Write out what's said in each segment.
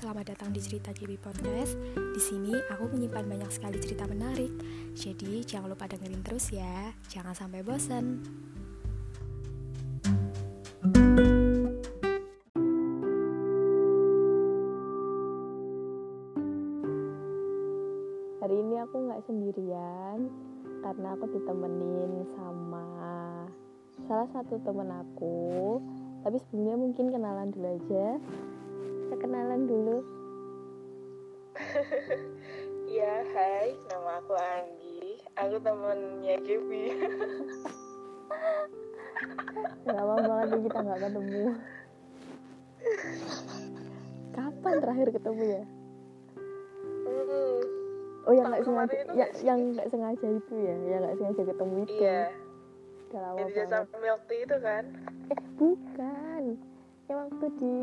selamat datang di Cerita JB Podcast. Di sini aku menyimpan banyak sekali cerita menarik. Jadi jangan lupa dengerin terus ya. Jangan sampai bosan. Hari ini aku nggak sendirian karena aku ditemenin sama salah satu temen aku. Tapi sebelumnya mungkin kenalan dulu aja kita kenalan dulu. Iya, hai, nama aku Anggi. Aku temennya Gaby. lama banget kita nggak ketemu. Kapan terakhir ketemu ya? Hmm, oh yang nggak sengaja ya, yang nggak sengaja itu ya yang nggak sengaja ketemu itu. Iya, udah lama yang di jasa banget. Milk tea itu kan? eh bukan. Yang waktu di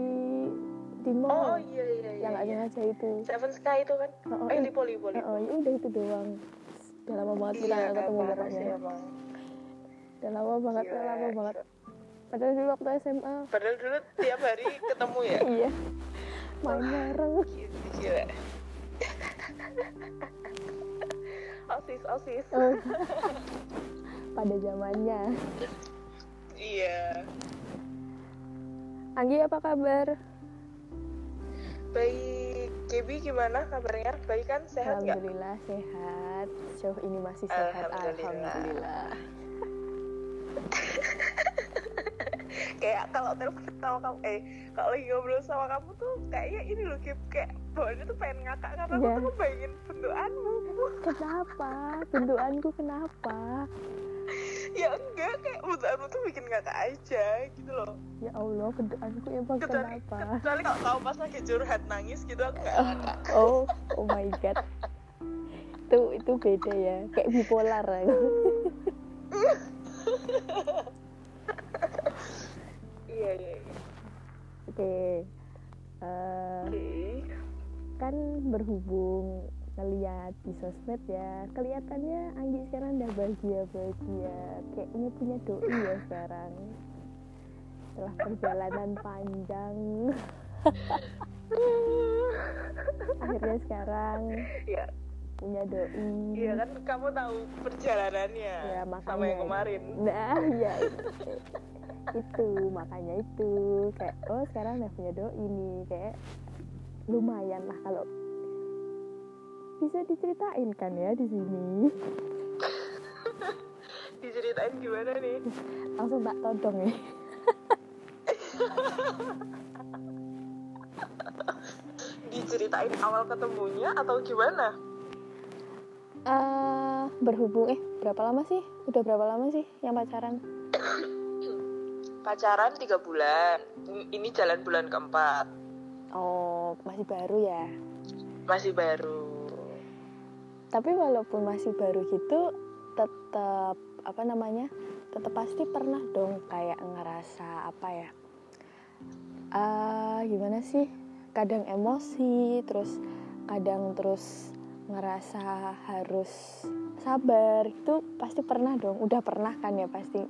di Oh, mall iya iya iya. yang nggak iya. sengaja itu Seven Sky itu kan? oh, oh, Eh, di poli poli. oh, ya udah itu doang udah lama banget kita nggak ketemu parah pokoknya sih emang. udah lama banget udah lama banget padahal dulu waktu SMA Padahal dulu tiap hari ketemu ya. iya main bareng gila. osis osis. oh. pada zamannya Iya. Anggi apa kabar Baik, Gaby gimana kabarnya? Baik kan? Sehat? Alhamdulillah sehat sejauh ini masih sehat Alhamdulillah. Alhamdulillah kayak kalau telepon sama kamu eh kalau lagi ngobrol sama kamu tuh kayaknya ini loh Gip, kayak bawaannya tuh pengen ngakak karena aku Iya. tuh ngebayangin bentukanmu kenapa bentukanku kenapa ya enggak kayak bentukanmu tuh bikin ngakak aja gitu loh. Ya Allah bentukanku emang kecuali, kenapa? kecuali kalau kamu pas lagi curhat nangis gitu aku nggak ngakak oh oh my god. Itu itu beda ya kayak bipolar. Ya. iya iya. Oke Eh, oke. kan berhubung ngeliat di sosmed ya kelihatannya Anggi sekarang udah bahagia bahagia kayaknya punya doi ya sekarang. Setelah perjalanan panjang. Akhirnya sekarang iya. punya doi. Iya kan kamu tahu perjalanannya Ya, sama makanya. yang kemarin. Nah ya itu, itu makanya itu. Kayak oh sekarang udah punya doi nih. Kayak lumayan lah kalau bisa diceritain kan ya di sini? Diceritain gimana nih? Langsung tak todong ya. Diceritain awal ketemunya atau gimana? Eh, berhubung eh berapa lama sih? Udah berapa lama sih yang pacaran? Pacaran tiga bulan. Ini jalan bulan keempat. Oh masih baru ya? Masih baru tapi walaupun masih baru gitu tetap apa namanya tetap pasti pernah dong kayak ngerasa apa ya ah gimana sih kadang emosi terus kadang terus ngerasa harus sabar itu pasti pernah dong udah pernah kan ya pasti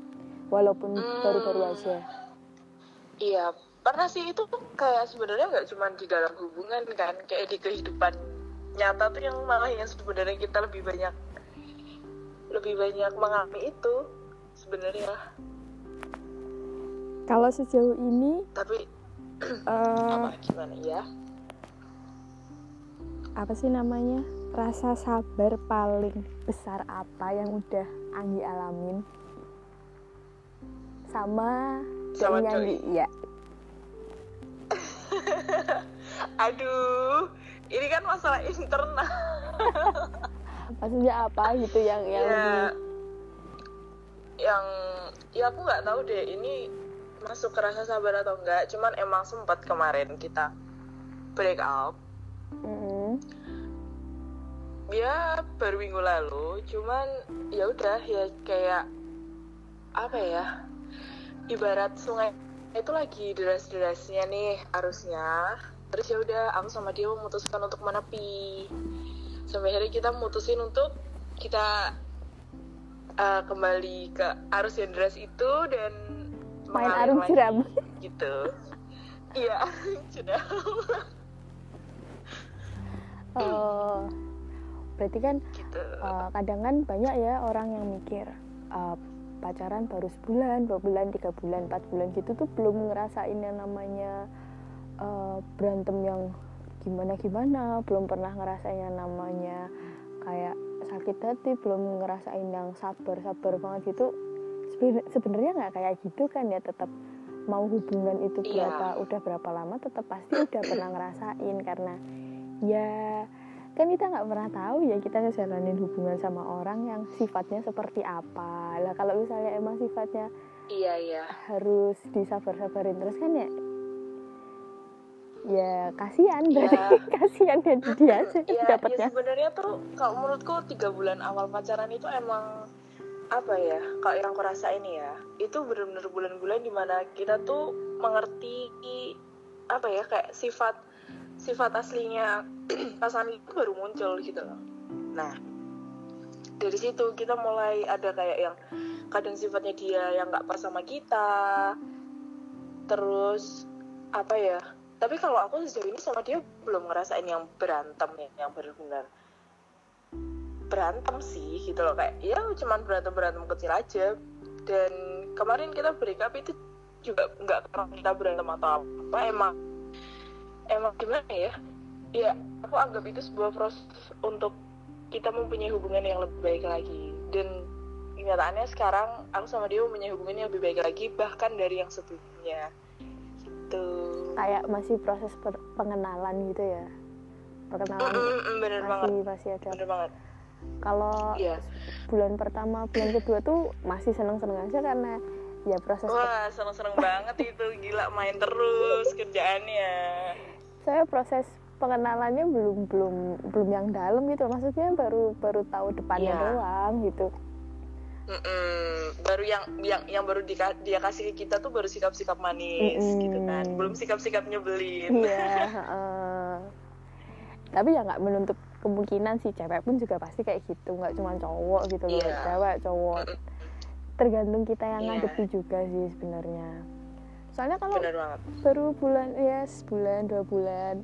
walaupun Hmm. baru-baru aja iya pernah sih itu kayak sebenarnya nggak cuma di dalam hubungan kan kayak di kehidupan nyata tuh yang malah yang sebenarnya kita lebih banyak lebih banyak mengalami itu sebenarnya. Kalau sejauh ini tapi eh, apa gimana ya? apa sih namanya? Rasa sabar paling besar apa yang udah Anggi alamin? Sama Sama. Anggi ya. Aduh ini kan masalah internal. Maksudnya apa gitu yang yang ya. lebih- yang ya aku nggak tahu deh ini masuk ke rasa sabar atau enggak cuman emang sempat kemarin kita break up. Mm-mm. ya baru minggu lalu. Cuman ya udah ya kayak apa ya ibarat sungai itu lagi deras-derasnya nih arusnya terus ya udah aku sama dia memutuskan untuk menepi. Sampai akhirnya kita mutusin untuk kita uh, kembali ke arus yang deras itu dan main arung jeram. gitu. Iya jeram. Oh berarti kan gitu. uh, kadang kan banyak ya orang yang mikir uh, pacaran baru sebulan dua bulan tiga bulan empat bulan gitu tuh belum ngerasain yang namanya uh, berantem yang gimana gimana belum pernah ngerasain yang namanya kayak sakit hati belum ngerasain yang sabar sabar banget gitu. Seben- sebenarnya nggak kayak gitu kan ya tetap mau hubungan itu Iya. berapa udah berapa lama tetap pasti udah pernah ngerasain karena ya kan kita nggak pernah tahu ya kita ngejalanin hubungan sama orang yang sifatnya seperti apa. Lah kalau misalnya emang sifatnya iya iya. harus disabar-sabarin terus kan ya ya kasihan Iya. berarti. Kasihan ya dia aja ya, ya dapatnya. sebenarnya tuh kalau menurutku tiga bulan awal pacaran itu emang apa ya kalau yang aku rasain ya itu benar-benar bulan-bulan di mana kita tuh mengerti apa ya kayak sifat sifat aslinya pasangan itu baru muncul gitu loh. Nah dari situ kita mulai ada kayak yang kadang sifatnya dia yang nggak pas sama kita terus apa ya tapi kalau aku sejauh ini sama dia belum ngerasain yang berantem ya, yang benar-benar berantem sih gitu loh. Kayak ya cuman berantem berantem kecil aja. Dan kemarin kita break up itu juga nggak karena kita berantem atau apa. Emang emang gimana ya? Ya aku anggap itu sebuah proses untuk kita mempunyai hubungan yang lebih baik lagi. Dan kenyataannya sekarang aku sama dia mempunyai hubungan yang lebih baik lagi bahkan dari yang sebelumnya. Gitu kayak masih proses per- pengenalan gitu ya. Perkenalan Mm, mm, bener banget. masih masih ada. Bener banget. Kalau iya. bulan pertama bulan kedua tuh masih seneng-seneng aja karena ya proses wah seneng-seneng banget itu. Gila main terus kerjaannya. Saya proses pengenalannya belum belum belum yang dalam gitu. Maksudnya baru baru tahu depannya Iya. doang gitu Mm-mm. baru yang yang yang baru dika- dia kasih ke kita tuh baru sikap-sikap manis Mm-mm. gitu kan. Belum sikap-sikap nyebelin. Iya heeh. tapi ya nggak menutup kemungkinan sih cewek pun juga pasti kayak gitu. Nggak cuma cowok gitu loh. Iya. cewek cowok. Tergantung kita yang Iya. ngadepi juga sih sebenarnya. Soalnya kalau baru bulan ya sebulan dua bulan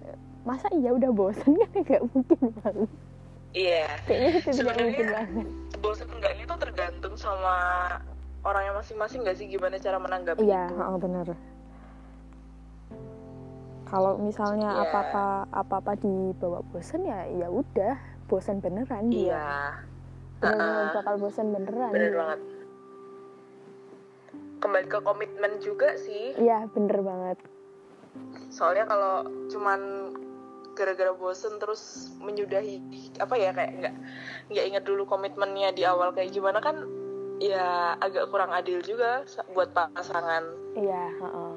masa iya udah bosan kan nggak mungkin banget iya. Kayaknya itu tidak mungkin banget bosan enggaknya tuh tergantung sama orangnya masing-masing nggak sih? Gimana cara menanggapi iya itu? heeh, bener. Kalau misalnya Iya. apa-apa apa-apa dibawa bosan ya ya udah. Bosan beneran dia. Iya. Beneran Uh-uh. bakal bosan beneran. Bener dia. banget. Kembali ke komitmen juga sih. Iya bener banget. Soalnya kalau cuman gara-gara bosen terus menyudahi apa ya kayak nggak nggak inget dulu komitmennya di awal kayak gimana kan ya agak kurang adil juga buat pasangan. Iya heeh.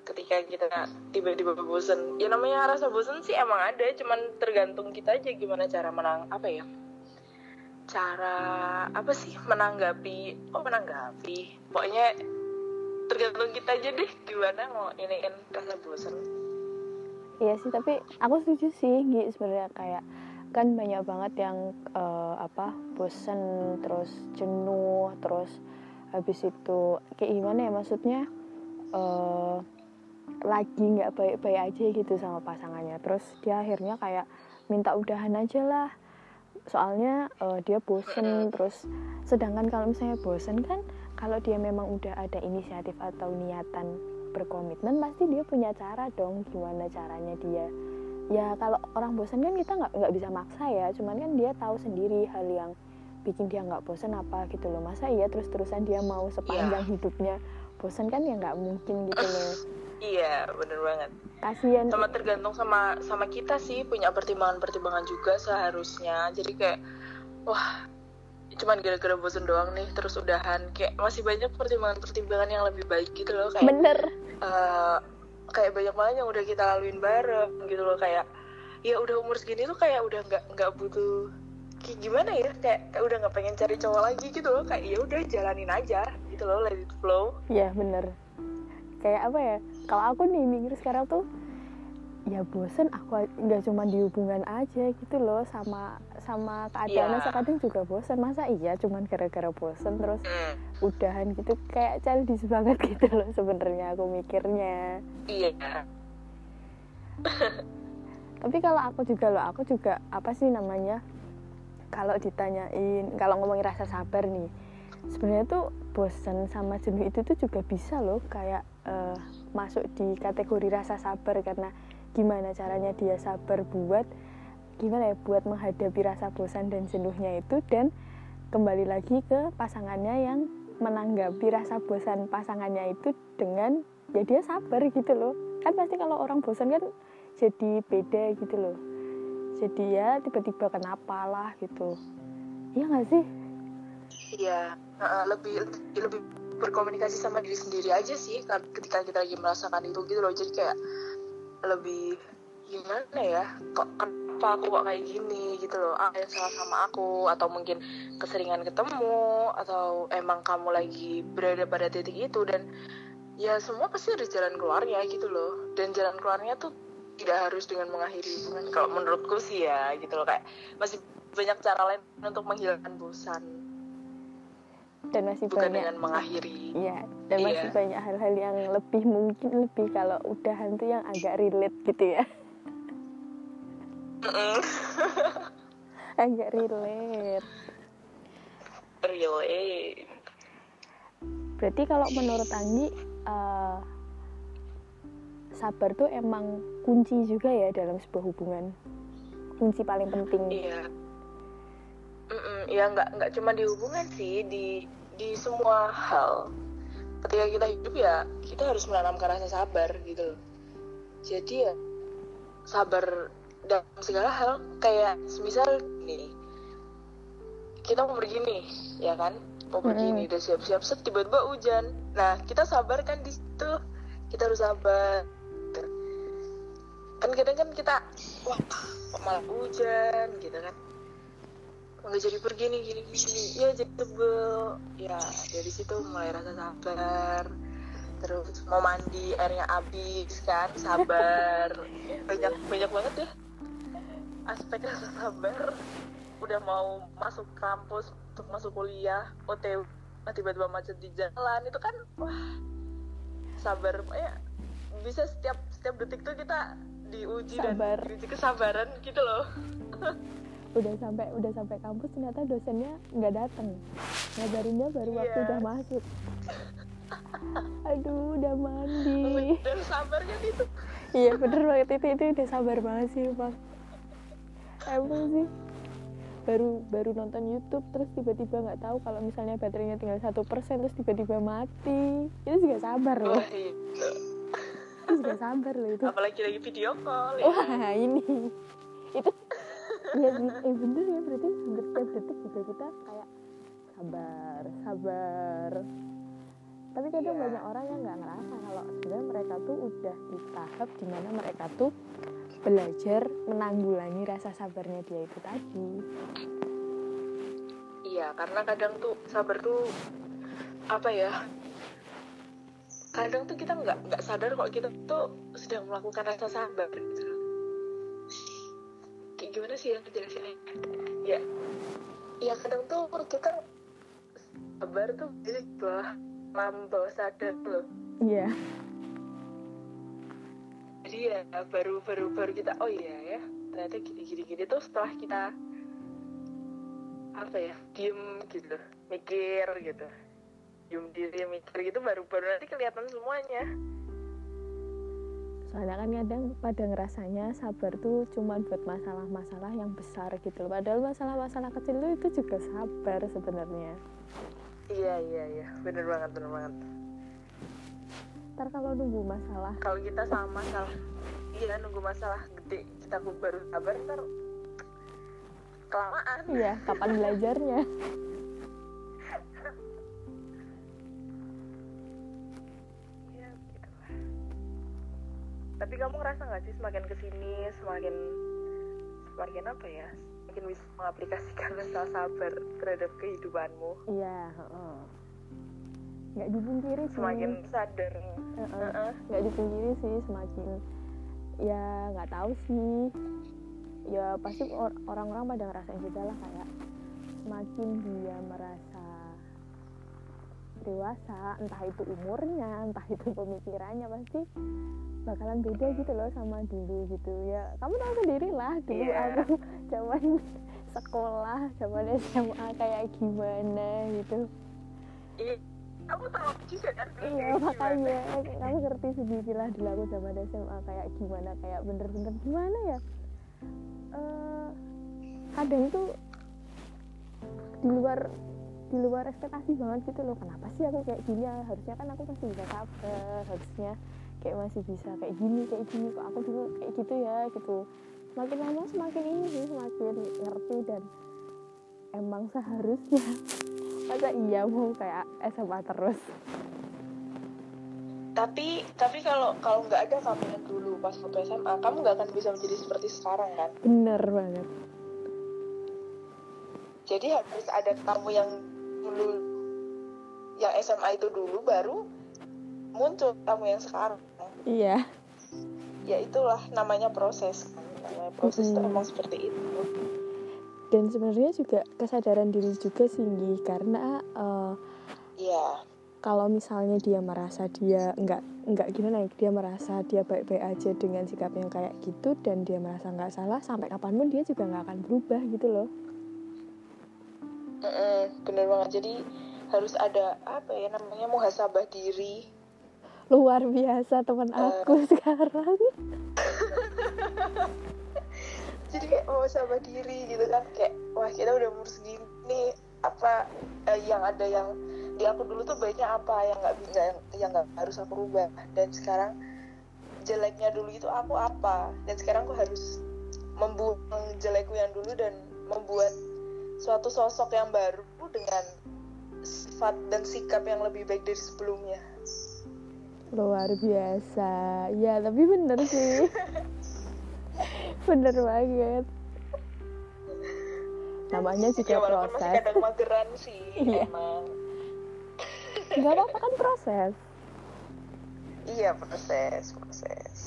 ketika kita tiba-tiba bosen. Ya namanya rasa bosen sih emang ada cuman tergantung kita aja gimana cara menang apa ya cara apa sih menanggapi oh menanggapi? Pokoknya tergantung kita aja deh gimana mau iniin rasa bosen Iya sih, tapi aku setuju sih, Gi, sebenarnya kayak kan banyak banget yang eh, apa bosen terus jenuh terus habis itu kayak gimana ya maksudnya eh lagi nggak baik-baik aja gitu sama pasangannya. Terus dia akhirnya kayak minta udahan aja lah. Soalnya eh, dia bosen terus sedangkan kalau misalnya bosen kan kalau dia memang udah ada inisiatif atau niatan berkomitmen pasti dia punya cara dong gimana caranya dia. Ya kalau orang bosan kan kita nggak nggak bisa maksa ya cuman kan dia tahu sendiri hal yang bikin dia nggak bosan apa gitu loh. Masa iya terus terusan dia mau sepanjang hidupnya bosan kan ya nggak mungkin gitu loh. Iya bener banget. Kasihan sama tergantung sama sama kita sih punya pertimbangan-pertimbangan juga seharusnya. Jadi kayak wah cuman gara-gara bosen doang nih terus udahan. Kayak masih banyak pertimbangan-pertimbangan yang lebih baik gitu loh kayak bener. eh, kayak banyak banget yang udah kita laluin bareng gitu loh kayak ya udah umur segini tuh kayak udah nggak nggak butuh kayak gimana ya kayak, kayak udah nggak pengen cari cowok lagi gitu loh kayak ya udah jalanin aja gitu loh let it flow. Ya bener. Kayak apa ya kalau aku nih mikir sekarang tuh ya bosen aku nggak cuma di hubungan aja gitu loh sama sama keadaannya Iya. sekarang juga bosen. Masa iya cuman gara-gara bosen terus Hmm, udahan gitu? Kayak childish banget gitu loh sebenarnya aku mikirnya. Iya. Tapi kalau aku juga loh aku juga apa sih namanya kalau ditanyain kalau ngomongin rasa sabar nih sebenarnya tuh bosan sama jenuh itu tuh juga bisa loh kayak uh, masuk di kategori rasa sabar karena gimana caranya dia sabar buat gimana ya buat menghadapi rasa bosan dan jenuhnya itu dan kembali lagi ke pasangannya yang menanggapi rasa bosan pasangannya itu dengan ya dia sabar gitu loh. Kan pasti kalau orang bosan kan jadi beda gitu loh. Jadi ya tiba-tiba kenapa lah gitu. Iya nggak sih? Iya lebih lebih berkomunikasi sama diri sendiri aja sih ketika kita lagi merasakan itu gitu loh. Jadi kayak lebih gimana ya kok kenapa aku kok kayak gini gitu loh. Ah yang salah sama aku? Atau mungkin keseringan ketemu? Atau emang kamu lagi berada pada titik itu? Dan ya semua pasti ada jalan keluarnya gitu loh. Dan jalan keluarnya tuh tidak harus dengan mengakhiri hubungan. Kalau menurutku sih ya gitu loh. Kayak masih banyak cara lain untuk menghilangkan bosan dan masih bukan banyak. dengan mengakhiri. Iya dan iya. masih banyak hal-hal yang lebih mungkin lebih kalau udahan tuh yang agak relate gitu ya. Agak relate. Relate. Berarti kalau menurut Anggi uh, sabar tuh emang kunci juga ya dalam sebuah hubungan. Kunci paling penting. Iya. Mm-mm, ya nggak nggak cuma di hubungan sih di di semua hal. Ketika kita hidup ya kita harus menanamkan rasa sabar gitu loh. Jadi ya sabar dalam segala hal kayak misal nih kita mau pergi nih ya kan? Mau pergi nih udah siap-siap set tiba-tiba hujan. Nah kita sabar kan di situ. Kita harus sabar. Kan kadang kan kita wah kok malah hujan gitu kan nggak jadi pergi nih gini gini ya jadi tebel ya dari situ mulai rasa sabar. Terus mau mandi airnya habis kan sabar. Banyak banyak banget ya aspek rasa sabar. Udah mau masuk kampus untuk masuk kuliah OTW tiba-tiba macet di jalan. Itu kan wah sabar. Ya bisa setiap setiap detik tuh kita diuji Sabar. dan diuji kesabaran gitu loh udah sampai udah sampai kampus ternyata dosennya nggak datang ngajarinnya baru waktu Iya. udah masuk. Aduh udah mandi. Dan sabar kan itu? Iya bener banget. Itu itu udah sabar banget sih bang emang sih. Baru baru nonton YouTube terus tiba-tiba nggak tahu kalau misalnya baterainya tinggal satu persen terus tiba-tiba mati. Itu juga sabar loh. Wah, iya. itu juga sabar loh itu. Apalagi lagi video call ya. wah ini. Itu ya bi- eh bener ya berarti setiap detik juga kita kayak sabar sabar tapi kadang Iya. banyak orang yang nggak ngerasa kalau sebenarnya mereka tuh udah di tahap di mana mereka tuh belajar menanggulangi rasa sabarnya dia itu tadi iya karena kadang tuh sabar tuh apa ya kadang tuh kita nggak nggak sadar kalau kita tuh sedang melakukan rasa sabar gitu. Kayak gimana sih yang jelasinnya ya ya kadang tuh kita sabar tuh jadi bawah alam bawah sadar loh. Iya. Jadi ya baru baru baru kita oh iya ya ternyata gini gini gini tuh setelah kita apa ya diem gitu mikir gitu. Diem diri mikir gitu baru baru nanti kelihatan semuanya soalnya kan kadang pada ngerasanya sabar tuh cuma buat masalah-masalah yang besar gitu loh. Padahal masalah-masalah kecil tuh itu juga sabar sebenarnya. Iya iya iya. Bener banget bener banget. Ntar kalau nunggu masalah. Kalau kita sama masalah iya nunggu masalah gede kita baru sabar ntar kelamaan. Iya kapan belajarnya tapi kamu ngerasa nggak sih semakin ke sini semakin semakin apa ya semakin bisa mengaplikasikan rasa sabar terhadap kehidupanmu iya heeh. nggak dipungkiri sih semakin sadar Heeh. Heeh. nggak dipungkiri sih semakin ya nggak tahu sih ya pasti or- orang-orang pada ngerasain juga lah kayak semakin dia merasa dewasa entah itu umurnya entah itu pemikirannya pasti bakalan beda gitu loh sama dulu gitu. Ya kamu tahu sendiri lah dulu Iya. aku zaman sekolah zaman SMA kayak gimana gitu. Iya, kamu tahu juga kan iya makanya kamu ngerti sendiri lah dulu aku zaman SMA kayak gimana kayak bener-bener gimana ya? Eh, kadang tuh di luar di luar ekspektasi banget gitu loh. Kenapa sih aku kayak gini? Ya harusnya kan aku masih bisa sabar harusnya kayak masih bisa kayak gini kayak gini kok aku dulu kayak gitu ya gitu. Semakin lama semakin ini sih semakin ngerti dan emang seharusnya. Masa iya mau kayak SMA terus? Tapi tapi kalau kalau nggak ada kamu yang dulu pas waktu SMA, kamu nggak akan bisa menjadi seperti sekarang kan? bener banget. Jadi harus ada kamu yang dulu yang SMA itu dulu baru muncul kamu yang sekarang. iya Ya itulah namanya proses. kan. Namanya proses itu Mm-mm. emang seperti itu. dan sebenarnya juga kesadaran diri juga tinggi karena eh, Iya. kalau misalnya dia merasa dia nggak nggak gimana ya dia merasa dia baik-baik aja dengan sikap yang kayak gitu dan dia merasa nggak salah sampai kapan pun dia juga nggak akan berubah gitu loh Mm-mm, bener banget. Jadi harus ada apa ya namanya muhasabah diri. Luar biasa teman aku sekarang. Jadi kayak muhasabah diri gitu kan kayak wah kita udah umur segini apa eh, yang ada yang di aku dulu tuh baiknya apa yang nggak bisa yang nggak harus aku rubah dan sekarang jeleknya dulu itu aku apa? Dan sekarang aku harus membuang jelekku yang dulu dan membuat suatu sosok yang baru dengan sifat dan sikap yang lebih baik dari sebelumnya. Luar biasa ya tapi bener sih bener banget namanya juga Ya walaupun masih proses kadang mageran sih Iya. emang. nggak apa-apa kan proses Iya proses proses.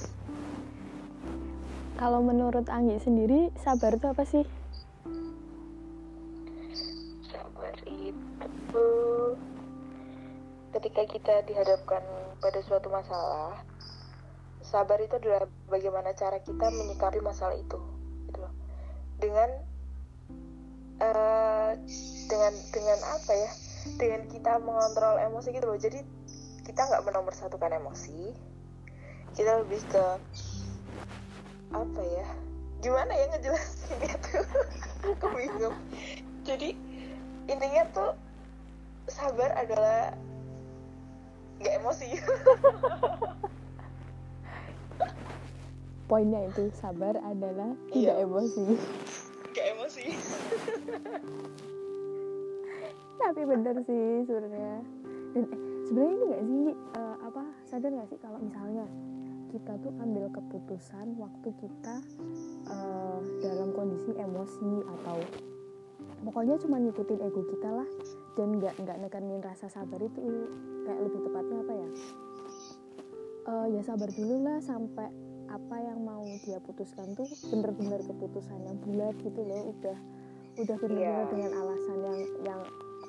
kalau menurut Anggi sendiri sabar itu apa sih Sabar itu ketika kita dihadapkan pada suatu masalah, sabar itu adalah bagaimana cara kita menyikapi masalah itu, gitu loh. Dengan eh, dengan dengan apa ya? Dengan kita mengontrol emosi gitu loh. Jadi kita nggak menomorsatukan emosi, kita lebih ke apa ya? Gimana ya ngejelasinnya tuh? Aku bingung. Jadi intinya tuh sabar adalah nggak emosi. Poinnya itu sabar adalah tidak Iya. emosi. Nggak emosi. Tapi bener sih sebenarnya. Dan eh, sebenarnya ini nggak sih eh, apa sadar nggak sih kalau misalnya kita tuh ambil keputusan waktu kita eh, dalam kondisi emosi atau pokoknya cuma ngikutin ego kita lah dan nggak nggak nekanin rasa sabar itu kayak lebih tepatnya apa ya? Eh, ya sabar dulu lah sampai apa yang mau dia putuskan tuh bener-bener keputusan yang bulat gitu loh udah udah bener-bener Iya. dengan alasan yang yang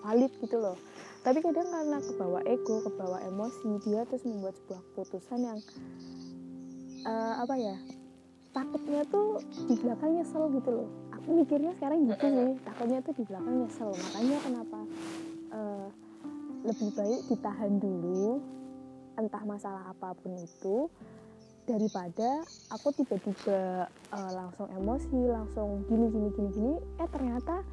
valid gitu loh. Tapi kadang karena kebawa ego kebawa emosi dia terus membuat sebuah keputusan yang eh, apa ya takutnya tuh di belakang nyesel gitu loh. Aku mikirnya sekarang gitu sih takutnya tuh di belakang nyesel. Makanya kenapa lebih baik ditahan dulu entah masalah apa pun itu daripada aku tiba-tiba eh, langsung emosi langsung gini gini gini gini eh ternyata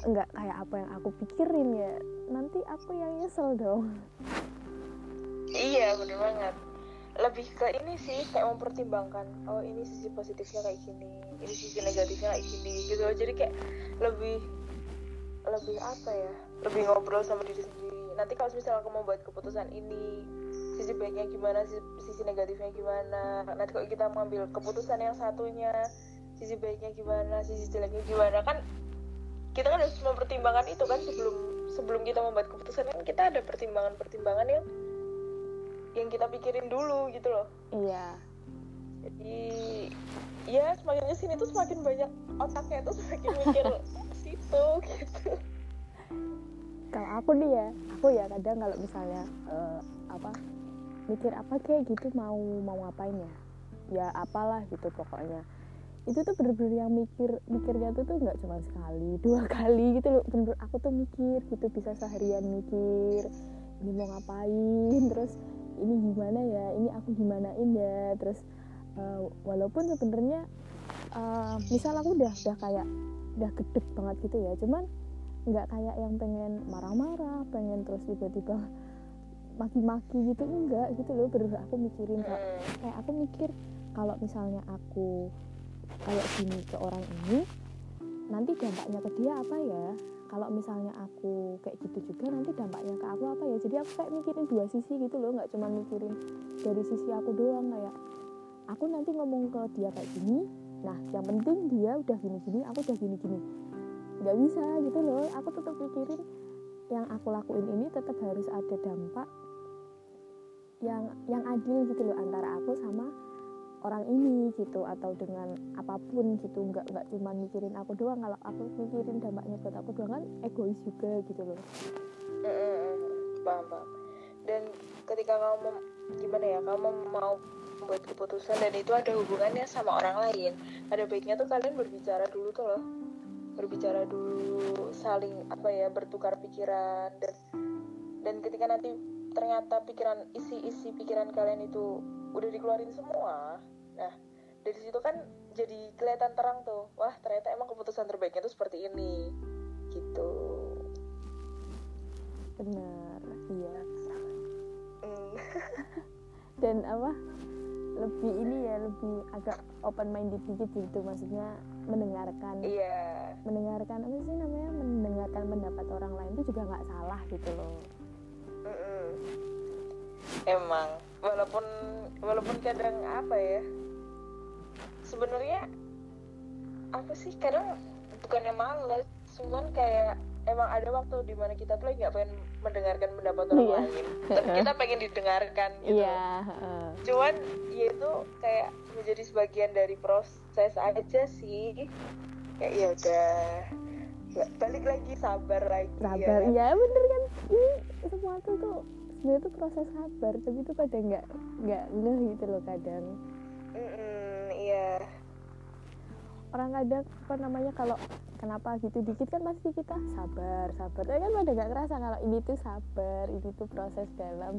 nggak kayak apa yang aku pikirin ya. Nanti aku yang nyesel dong. Iya bener banget. Lebih ke ini sih kayak mempertimbangkan oh ini sisi positifnya kayak gini ini sisi negatifnya kayak gini gitu. Jadi kayak lebih lebih apa ya lebih ngobrol sama diri sendiri nanti kalau misalnya aku mau buat keputusan ini sisi baiknya gimana sisi, sisi negatifnya gimana? Nanti kalau kita mengambil keputusan yang satunya sisi baiknya gimana sisi jeleknya gimana? Kan kita kan harus mempertimbangkan itu kan sebelum sebelum kita membuat keputusan kan kita ada pertimbangan-pertimbangan yang yang kita pikirin dulu gitu loh. Iya. Jadi ya semakin ke sini tuh semakin banyak otaknya tuh semakin mikir situ gitu. Kalau aku nih ya aku ya kadang kalau misalnya uh, apa mikir apa kayak gitu mau mau ngapain ya? Ya apalah gitu pokoknya. Itu tuh bener-bener yang mikir mikirnya tuh tuh nggak cuma sekali dua kali gitu loh. Bener aku tuh mikir gitu bisa seharian mikir ini mau ngapain terus ini gimana ya ini aku gimanain ya terus uh, walaupun sebenarnya uh, misal aku udah udah kayak udah gedek banget gitu ya cuman nggak kayak yang pengen marah-marah pengen terus tiba-tiba maki-maki gitu enggak gitu loh. Bener aku mikirin kok kayak aku mikir kalau misalnya aku kayak gini ke orang ini nanti dampaknya ke dia apa ya? Kalau misalnya aku kayak gitu juga nanti dampaknya ke aku apa ya? Jadi aku kayak mikirin dua sisi gitu loh nggak cuma mikirin dari sisi aku doang kayak aku nanti ngomong ke dia kayak gini nah yang penting dia udah gini-gini aku udah gini-gini nggak bisa gitu loh. Aku tetap mikirin yang aku lakuin ini tetap harus ada dampak yang yang adil gitu loh antara aku sama orang ini gitu atau dengan apa pun gitu. Nggak nggak cuma mikirin aku doang. Kalau aku mikirin dampaknya buat aku doang kan egois juga gitu loh. Paham paham. Dan ketika kamu gimana ya kamu mau membuat keputusan dan itu ada hubungannya sama orang lain ada baiknya tuh kalian berbicara dulu tuh loh berbicara dulu saling apa ya bertukar pikiran dan dan ketika nanti ternyata pikiran isi-isi pikiran kalian itu udah dikeluarin semua nah dari situ kan jadi kelihatan terang tuh wah ternyata emang keputusan terbaiknya tuh seperti ini gitu benar iya mm. dan apa lebih ini ya lebih agak open minded dikit gitu maksudnya mendengarkan. Iya. Mendengarkan apa sih namanya mendengarkan pendapat orang lain itu juga nggak salah gitu loh. Mm -mm. emang walaupun walaupun kadang apa ya sebenarnya apa sih kadang bukannya males cuman kayak emang ada waktu di mana kita tuh nggak pengen mendengarkan pendapat orang yeah. lain. Tapi kita pengen didengarkan gitu. Yeah. uh. cuman ya itu kayak menjadi sebagian dari proses aja sih. Kayak ya udah balik lagi sabar lagi sabar. ya, ya bener kan? Ini semua tuh tuh sebenarnya tuh proses sabar tapi itu pada nggak nggak ngeh gitu loh kadang. Iya orang kadang apa namanya kalau kenapa gitu dikit kan pasti kita sabar sabar. Tapi kan pada nggak kerasa kalau ini tuh sabar ini tuh proses dalam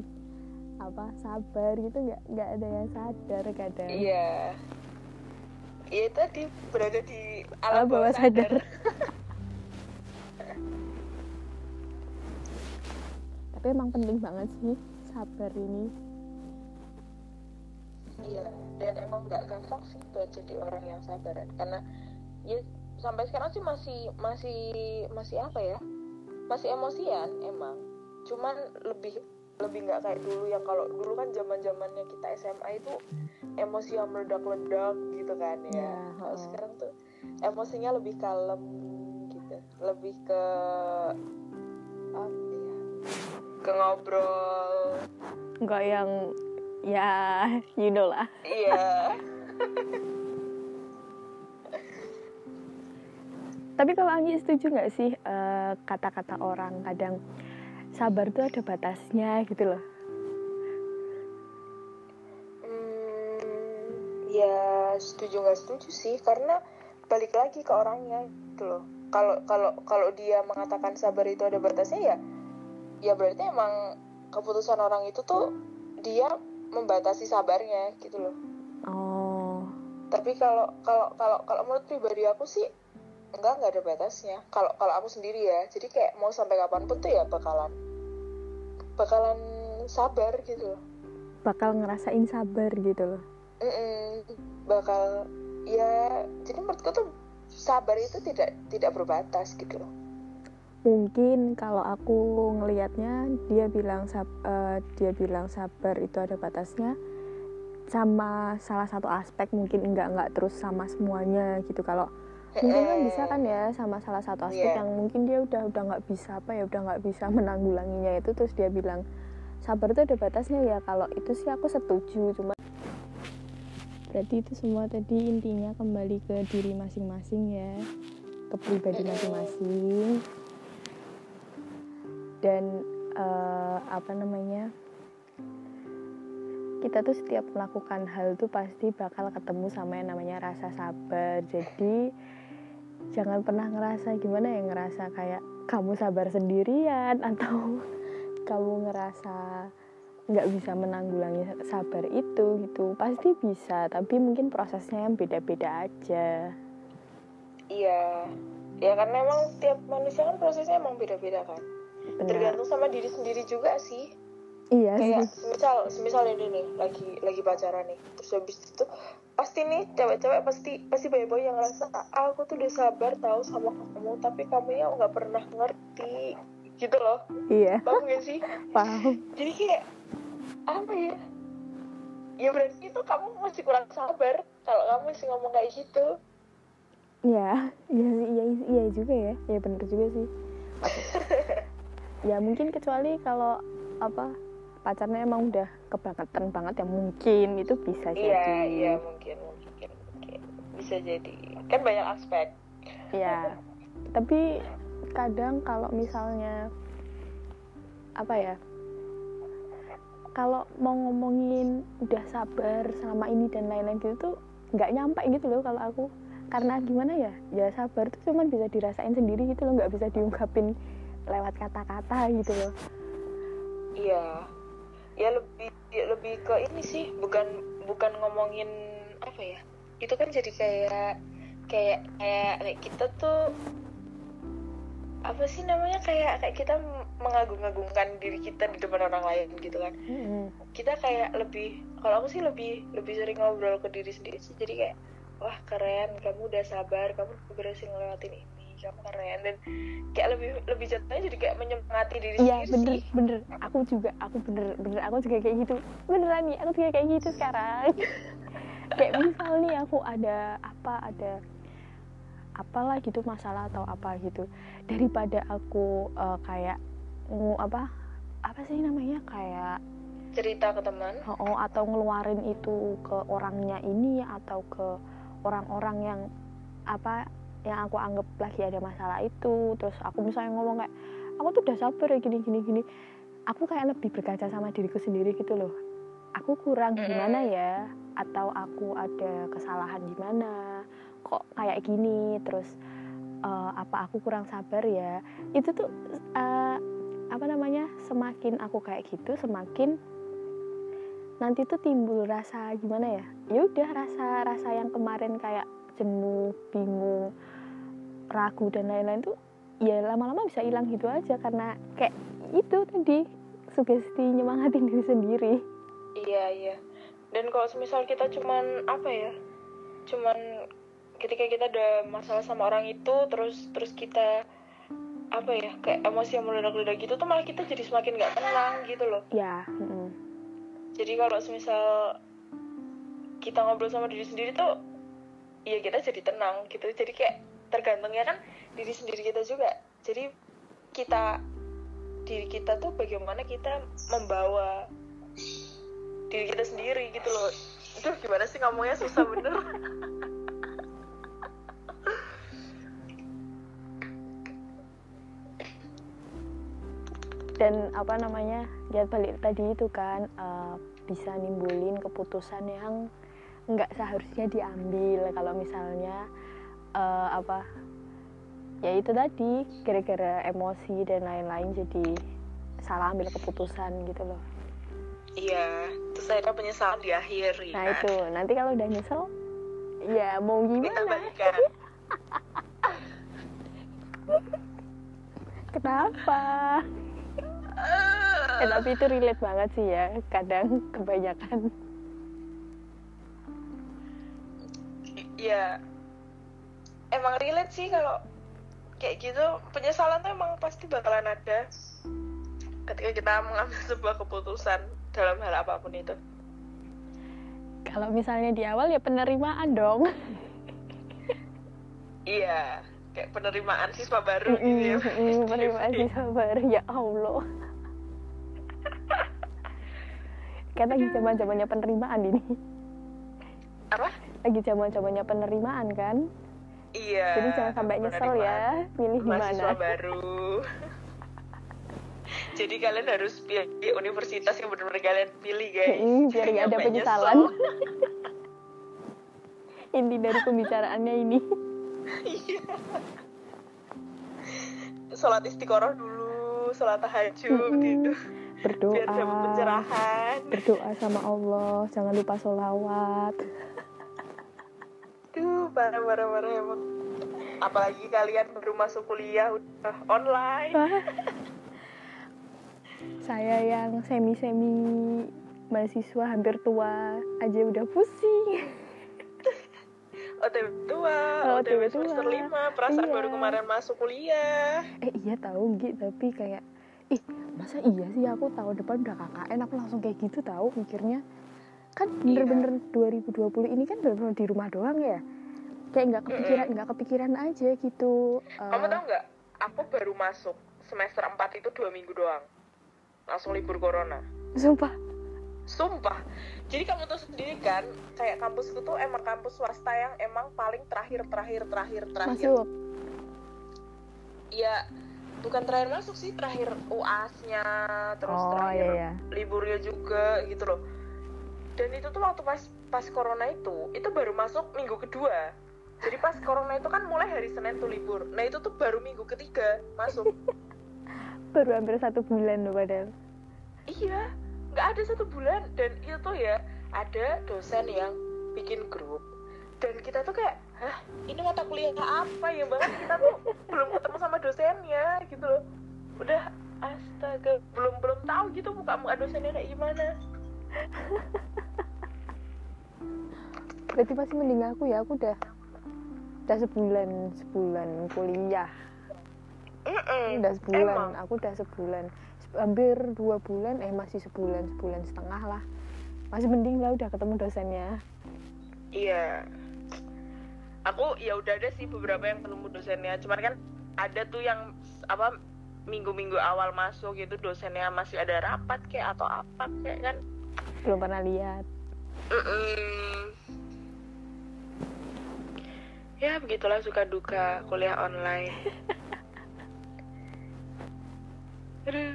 apa sabar gitu nggak nggak ada yang sadar kadang. Iya. Iya tadi berada di alam bawah sadar, sadar. tapi emang penting banget sih sabar ini iya dan emang nggak gampang sih buat jadi orang yang sabar. Karena ya sampai sekarang sih masih masih masih apa ya? Masih emosian emang. Cuman lebih lebih nggak kayak dulu yang kalau dulu kan zaman zamannya kita SMA itu emosi yang meledak-ledak gitu kan ya, ya kalau sekarang tuh emosinya lebih kalem gitu. Lebih ke apa ke ngobrol. Nggak yang ya you know lah. Iya. Tapi kalau Anggi setuju nggak sih eh, kata-kata orang kadang sabar tuh ada batasnya gitu loh? Hmm, ya setuju nggak setuju sih karena balik lagi ke orangnya gitu loh. Kalau kalau kalau dia mengatakan sabar itu ada batasnya ya ya berarti emang keputusan orang itu tuh dia membatasi sabarnya gitu loh. Oh. Tapi kalau kalau kalau kalau menurut pribadi aku sih enggak nggak ada batasnya. Kalau kalau aku sendiri ya jadi kayak mau sampai kapan pun tuh ya bakalan bakalan sabar gitu loh. Bakal ngerasain sabar gitu loh. Mm -mm, bakal ya jadi menurutku tuh sabar itu tidak tidak berbatas gitu loh mungkin kalau aku ngelihatnya dia bilang sab, uh, dia bilang sabar itu ada batasnya. Sama salah satu aspek mungkin enggak enggak terus sama semuanya gitu. Kalau mungkin kan bisa kan ya sama salah satu aspek yeah. yang mungkin dia udah udah nggak bisa apa ya udah nggak bisa menanggulanginya itu terus dia bilang sabar itu ada batasnya ya kalau itu sih aku setuju cuma berarti itu semua tadi intinya kembali ke diri masing-masing ya ke pribadi masing-masing dan uh, apa namanya kita tuh setiap melakukan hal tuh pasti bakal ketemu sama yang namanya rasa sabar. Jadi jangan pernah ngerasa gimana ya ngerasa kayak kamu sabar sendirian atau kamu ngerasa nggak bisa menanggulangi sabar itu gitu. Pasti bisa tapi mungkin prosesnya yang beda-beda aja. Iya. Ya karena memang tiap manusia kan prosesnya emang beda-beda kan Benar. tergantung sama diri sendiri juga sih. Iya kayak sih. semisal semisal ini nih lagi lagi pacaran nih. Terus habis itu pasti nih cewek-cewek pasti pasti banyak yang ngerasa ah, aku tuh udah sabar tahu sama kamu tapi kamu ya nggak pernah ngerti. Gitu loh. Iya. Paham gak sih? Paham. Jadi kayak apa ya? Ya berarti itu kamu masih kurang sabar kalau kamu masih ngomong kayak gitu. Iya. Iya iya iya juga ya. Ya bener juga sih ya mungkin kecuali kalau apa pacarnya emang udah kebangetan banget ya mungkin itu bisa iya, jadi. iya iya mungkin mungkin mungkin. Bisa jadi. Kan banyak aspek. Iya. Tapi kadang kalau misalnya apa ya kalau mau ngomongin udah sabar selama ini dan lain-lain gitu tuh nggak nyampe gitu loh kalau aku. Karena gimana ya ya sabar tuh cuman bisa dirasain sendiri gitu loh nggak bisa diungkapin lewat kata-kata gitu loh. Iya. Ya lebih ya lebih ke ini sih bukan bukan ngomongin apa ya? Itu kan jadi kayak kayak kayak, kayak kita tuh apa sih namanya? Kayak kayak kita mengagung-agungkan diri kita di depan orang lain gitu kan. Mm-hmm. kita kayak lebih kalau aku sih lebih lebih sering ngobrol ke diri sendiri sih. Jadi kayak wah keren kamu udah sabar kamu berhasil ngelewatin ini keren. Dan kayak lebih lebih jatuhnya jadi kayak menyemangati diri iya bener sih. bener. Aku juga aku bener bener. Aku juga kayak gitu. Beneran nih aku juga kayak gitu sekarang. Kayak misal nih aku ada apa ada apalah gitu masalah atau apa gitu. Daripada aku uh, kayak ngu apa apa sih namanya? Kayak cerita ke teman. Oh atau ngeluarin itu ke orangnya ini atau ke orang-orang yang apa yang aku anggap lagi ada masalah itu terus aku misalnya ngomong kayak aku tuh udah sabar ya gini gini gini. Aku kayak lebih berkaca sama diriku sendiri gitu loh. Aku kurang gimana ya? Atau aku ada kesalahan gimana? Kok kayak gini? Terus uh, apa aku kurang sabar ya? Itu tuh uh, apa namanya? Semakin aku kayak gitu semakin nanti tuh timbul rasa gimana ya? Ya udah rasa rasa yang kemarin kayak jenuh bingung ragu dan lain-lain tuh ya lama-lama bisa hilang gitu aja karena kayak itu tadi sugesti nyemangatin diri sendiri. Iya iya. Dan kalau misal kita cuman apa ya cuman ketika kita ada masalah sama orang itu terus terus kita apa ya kayak emosi yang meledak-ledak gitu tuh malah kita jadi semakin nggak tenang gitu loh. Ya mm -hmm. jadi kalau misal kita ngobrol sama diri sendiri tuh iya kita jadi tenang gitu. Jadi kayak tergantungnya kan diri sendiri kita juga. Jadi kita diri kita tuh bagaimana kita membawa diri kita sendiri gitu loh. Itu gimana sih ngomongnya? Susah bener. Dan apa namanya ya balik tadi itu kan uh, bisa nimbulin keputusan yang nggak seharusnya diambil. Kalau misalnya uh, apa ya itu tadi gara-gara emosi dan lain-lain jadi salah ambil keputusan gitu loh. Iya terus saya penyesalan di akhir ya nah itu. Nanti kalau udah nyesel ya mau gimana? kenapa? Eh, tapi itu relate banget sih ya kadang kebanyakan. Ya emang relate sih kalau kayak gitu. Penyesalan tuh emang pasti bakalan ada ketika kita mengambil sebuah keputusan dalam hal apa pun itu. Kalau misalnya di awal ya penerimaan dong. Iya kayak penerimaan siswa baru mm gitu ya penerimaan siswa baru ya Allah. Kan lagi zaman zamannya penerimaan ini. Apa? Lagi zaman zamannya penerimaan kan Iya. Jadi jangan sampai nyesel ya, milih di mana. baru. jadi kalian harus pilih universitas yang benar-benar kalian pilih guys Mm, biar nggak ada penyesalan. inti dari pembicaraannya ini Iya. sholat istiqoroh dulu sholat tahajud Mm-mm. gitu berdoa biar dapat pencerahan berdoa sama Allah jangan lupa sholawat Duh, parah parah parah emang apalagi kalian baru masuk kuliah udah online saya yang semi semi mahasiswa hampir tua aja udah pusing OTW tua, Oh, OTW OTW semester. 5, perasaan Iya. baru kemarin masuk kuliah. eh iya tahu gitu tapi kayak ih masa iya sih aku tahun depan udah KKN aku langsung kayak gitu tahu mikirnya kan Iya. bener-bener 2020 ini kan bener-bener di rumah doang ya kayak nggak kepikiran nggak kepikiran aja gitu Kamu Eh, tahu nggak? Aku baru masuk semester 4 itu dua minggu doang. Langsung libur corona. sumpah Sumpah. Jadi kamu tuh sendiri kan, kayak kampusku tuh emang kampus swasta yang emang paling terakhir, terakhir, terakhir, terakhir. masuk Ya, bukan terakhir masuk sih, terakhir UAS-nya, terus oh terakhir iya ya liburnya juga gitu loh. Dan itu tuh waktu pas pas corona itu, itu baru masuk minggu kedua. Jadi pas corona itu kan mulai hari Senin tuh libur. Nah itu tuh baru minggu ketiga masuk. baru hampir satu bulan loh padahal iya, nggak ada satu bulan. Dan itu tuh ya ada dosen yang bikin grup. Dan kita tuh kayak, hah ini mata kuliah apa ya banget kita tuh belum ketemu sama dosennya gitu loh. Udah astaga, belum belum tahu gitu muka muka dosennya kayak gimana. Berarti masih mending aku ya aku udah udah sebulan sebulan kuliah Mm-mm. udah sebulan Emang. aku udah sebulan Se- hampir dua bulan eh masih sebulan sebulan setengah lah masih mending lah udah ketemu dosennya Iya. Aku ya udah ada sih beberapa yang ketemu dosennya. Cuman kan ada tuh yang apa minggu-minggu awal masuk gitu dosennya masih ada rapat kayak atau apa kayak kan. Belum pernah lihat Mm-mm. Ya begitulah suka duka kuliah online. Aduh.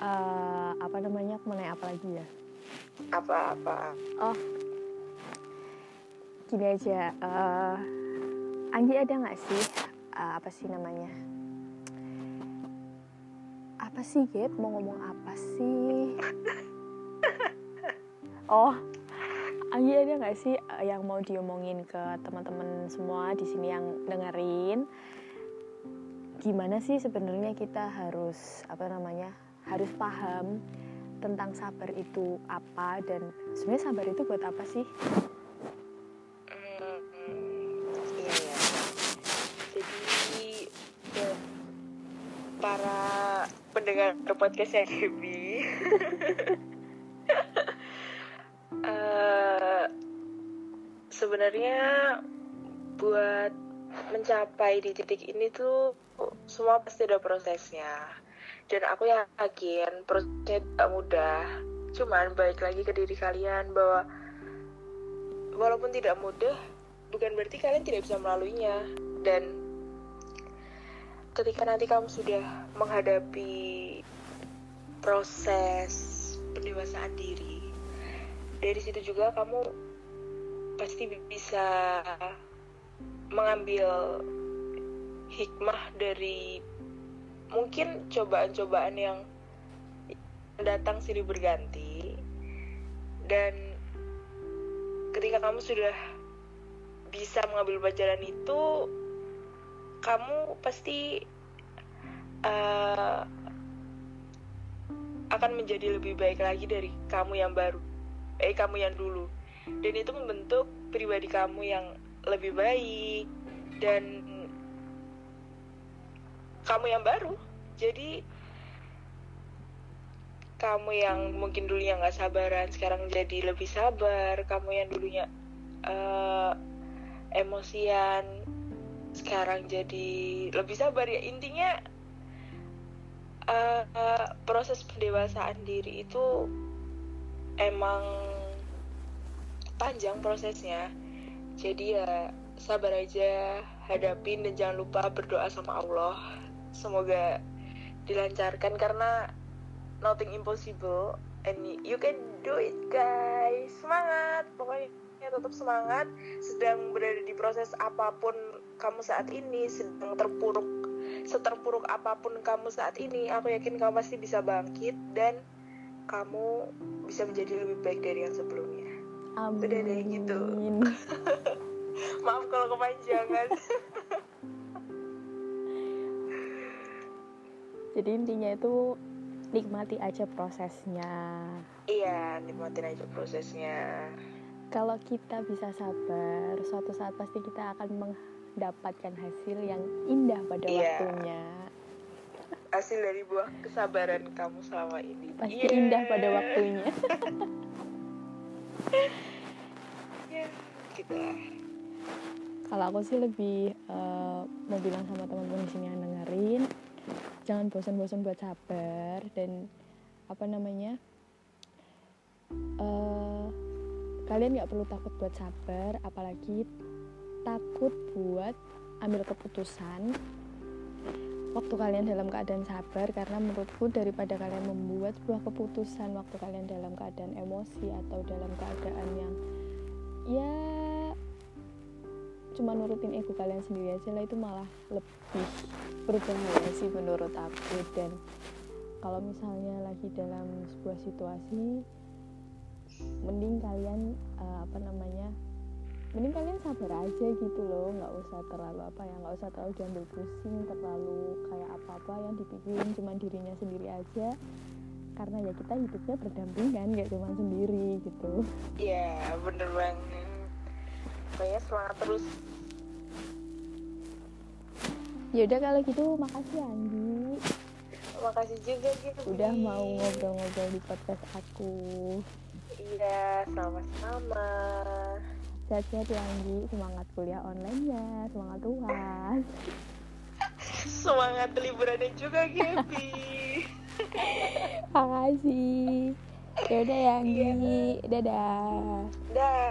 Eh, apa namanya aku mau nanya apa lagi ya Apa-apa. oh gini aja eh Anggi ada nggak sih eh, apa sih namanya apa sih Gap mau ngomong apa sih? Oh Anggi ada nggak sih eh, yang mau diomongin ke teman-teman semua di sini yang dengerin? Gimana sih sebenarnya kita harus apa namanya harus paham tentang sabar itu apa? Dan sebenarnya sabar itu buat apa sih pendengar podcastnya Gaby, eh, sebenarnya buat mencapai di titik ini tuh semua pasti ada prosesnya. Dan aku yakin prosesnya tidak mudah. Cuman balik lagi ke diri kalian bahwa walaupun tidak mudah, bukan berarti kalian tidak bisa melaluinya. Dan ketika nanti kamu sudah menghadapi proses pendewasaan diri, dari situ juga kamu pasti bisa mengambil hikmah dari mungkin cobaan-cobaan yang datang silih berganti. Dan ketika kamu sudah bisa mengambil pelajaran itu kamu pasti uh, akan menjadi lebih baik lagi dari kamu yang baru eh kamu yang dulu. Dan itu membentuk pribadi kamu yang lebih baik dan kamu yang baru. Jadi kamu yang mungkin dulu yang nggak sabaran sekarang jadi lebih sabar. Kamu yang dulunya eh, emosian sekarang jadi lebih sabar ya. Intinya eh, eh, proses pendewasaan diri itu emang panjang prosesnya. Jadi ya sabar aja hadapin dan jangan lupa berdoa sama Allah. Semoga dilancarkan karena nothing impossible and you can do it guys. Semangat! Pokoknya tetap semangat. Sedang berada di proses apa pun kamu saat ini sedang terpuruk seterpuruk apa pun kamu saat ini aku yakin kamu pasti bisa bangkit dan kamu bisa menjadi lebih baik dari yang sebelumnya. Amin. udah deh gitu. Maaf kalau kepanjangan. Jadi intinya itu nikmati aja prosesnya. Iya nikmatin aja prosesnya. Kalau kita bisa sabar suatu saat pasti kita akan mendapatkan hasil yang indah pada Iya. waktunya hasil dari buah kesabaran kamu selama ini pasti Iya. indah pada waktunya Iya, gitu lah kalau aku sih lebih eh, mau bilang sama teman-teman di sini yang dengerin jangan bosan-bosan buat sabar dan apa namanya eh, kalian nggak perlu takut buat sabar apalagi takut buat ambil keputusan waktu kalian dalam keadaan sabar karena menurutku daripada kalian membuat sebuah keputusan waktu kalian dalam keadaan emosi atau dalam keadaan yang ya cuma nurutin ego kalian sendiri aja lah itu malah lebih berbahaya sih menurut aku. Dan kalau misalnya lagi dalam sebuah situasi mending kalian eh, apa namanya mending kalian sabar aja gitu loh nggak usah terlalu apa ya nggak usah terlalu diambil pusing terlalu kayak apa apa yang dipikirin cuma dirinya sendiri aja. Karena ya kita hidupnya berdampingan gak cuma sendiri gitu. Iya bener banget. Pokoknya semangat terus. Yaudah kalau gitu makasih Andi. Makasih juga gitu udah mau ngobrol-ngobrol di podcast aku. Iya sama-sama sehat-sehat ya Anggi semangat kuliah online ya semangat uas semangat liburannya juga Gaby. Makasih yaudah ya Anggi dadah. Dah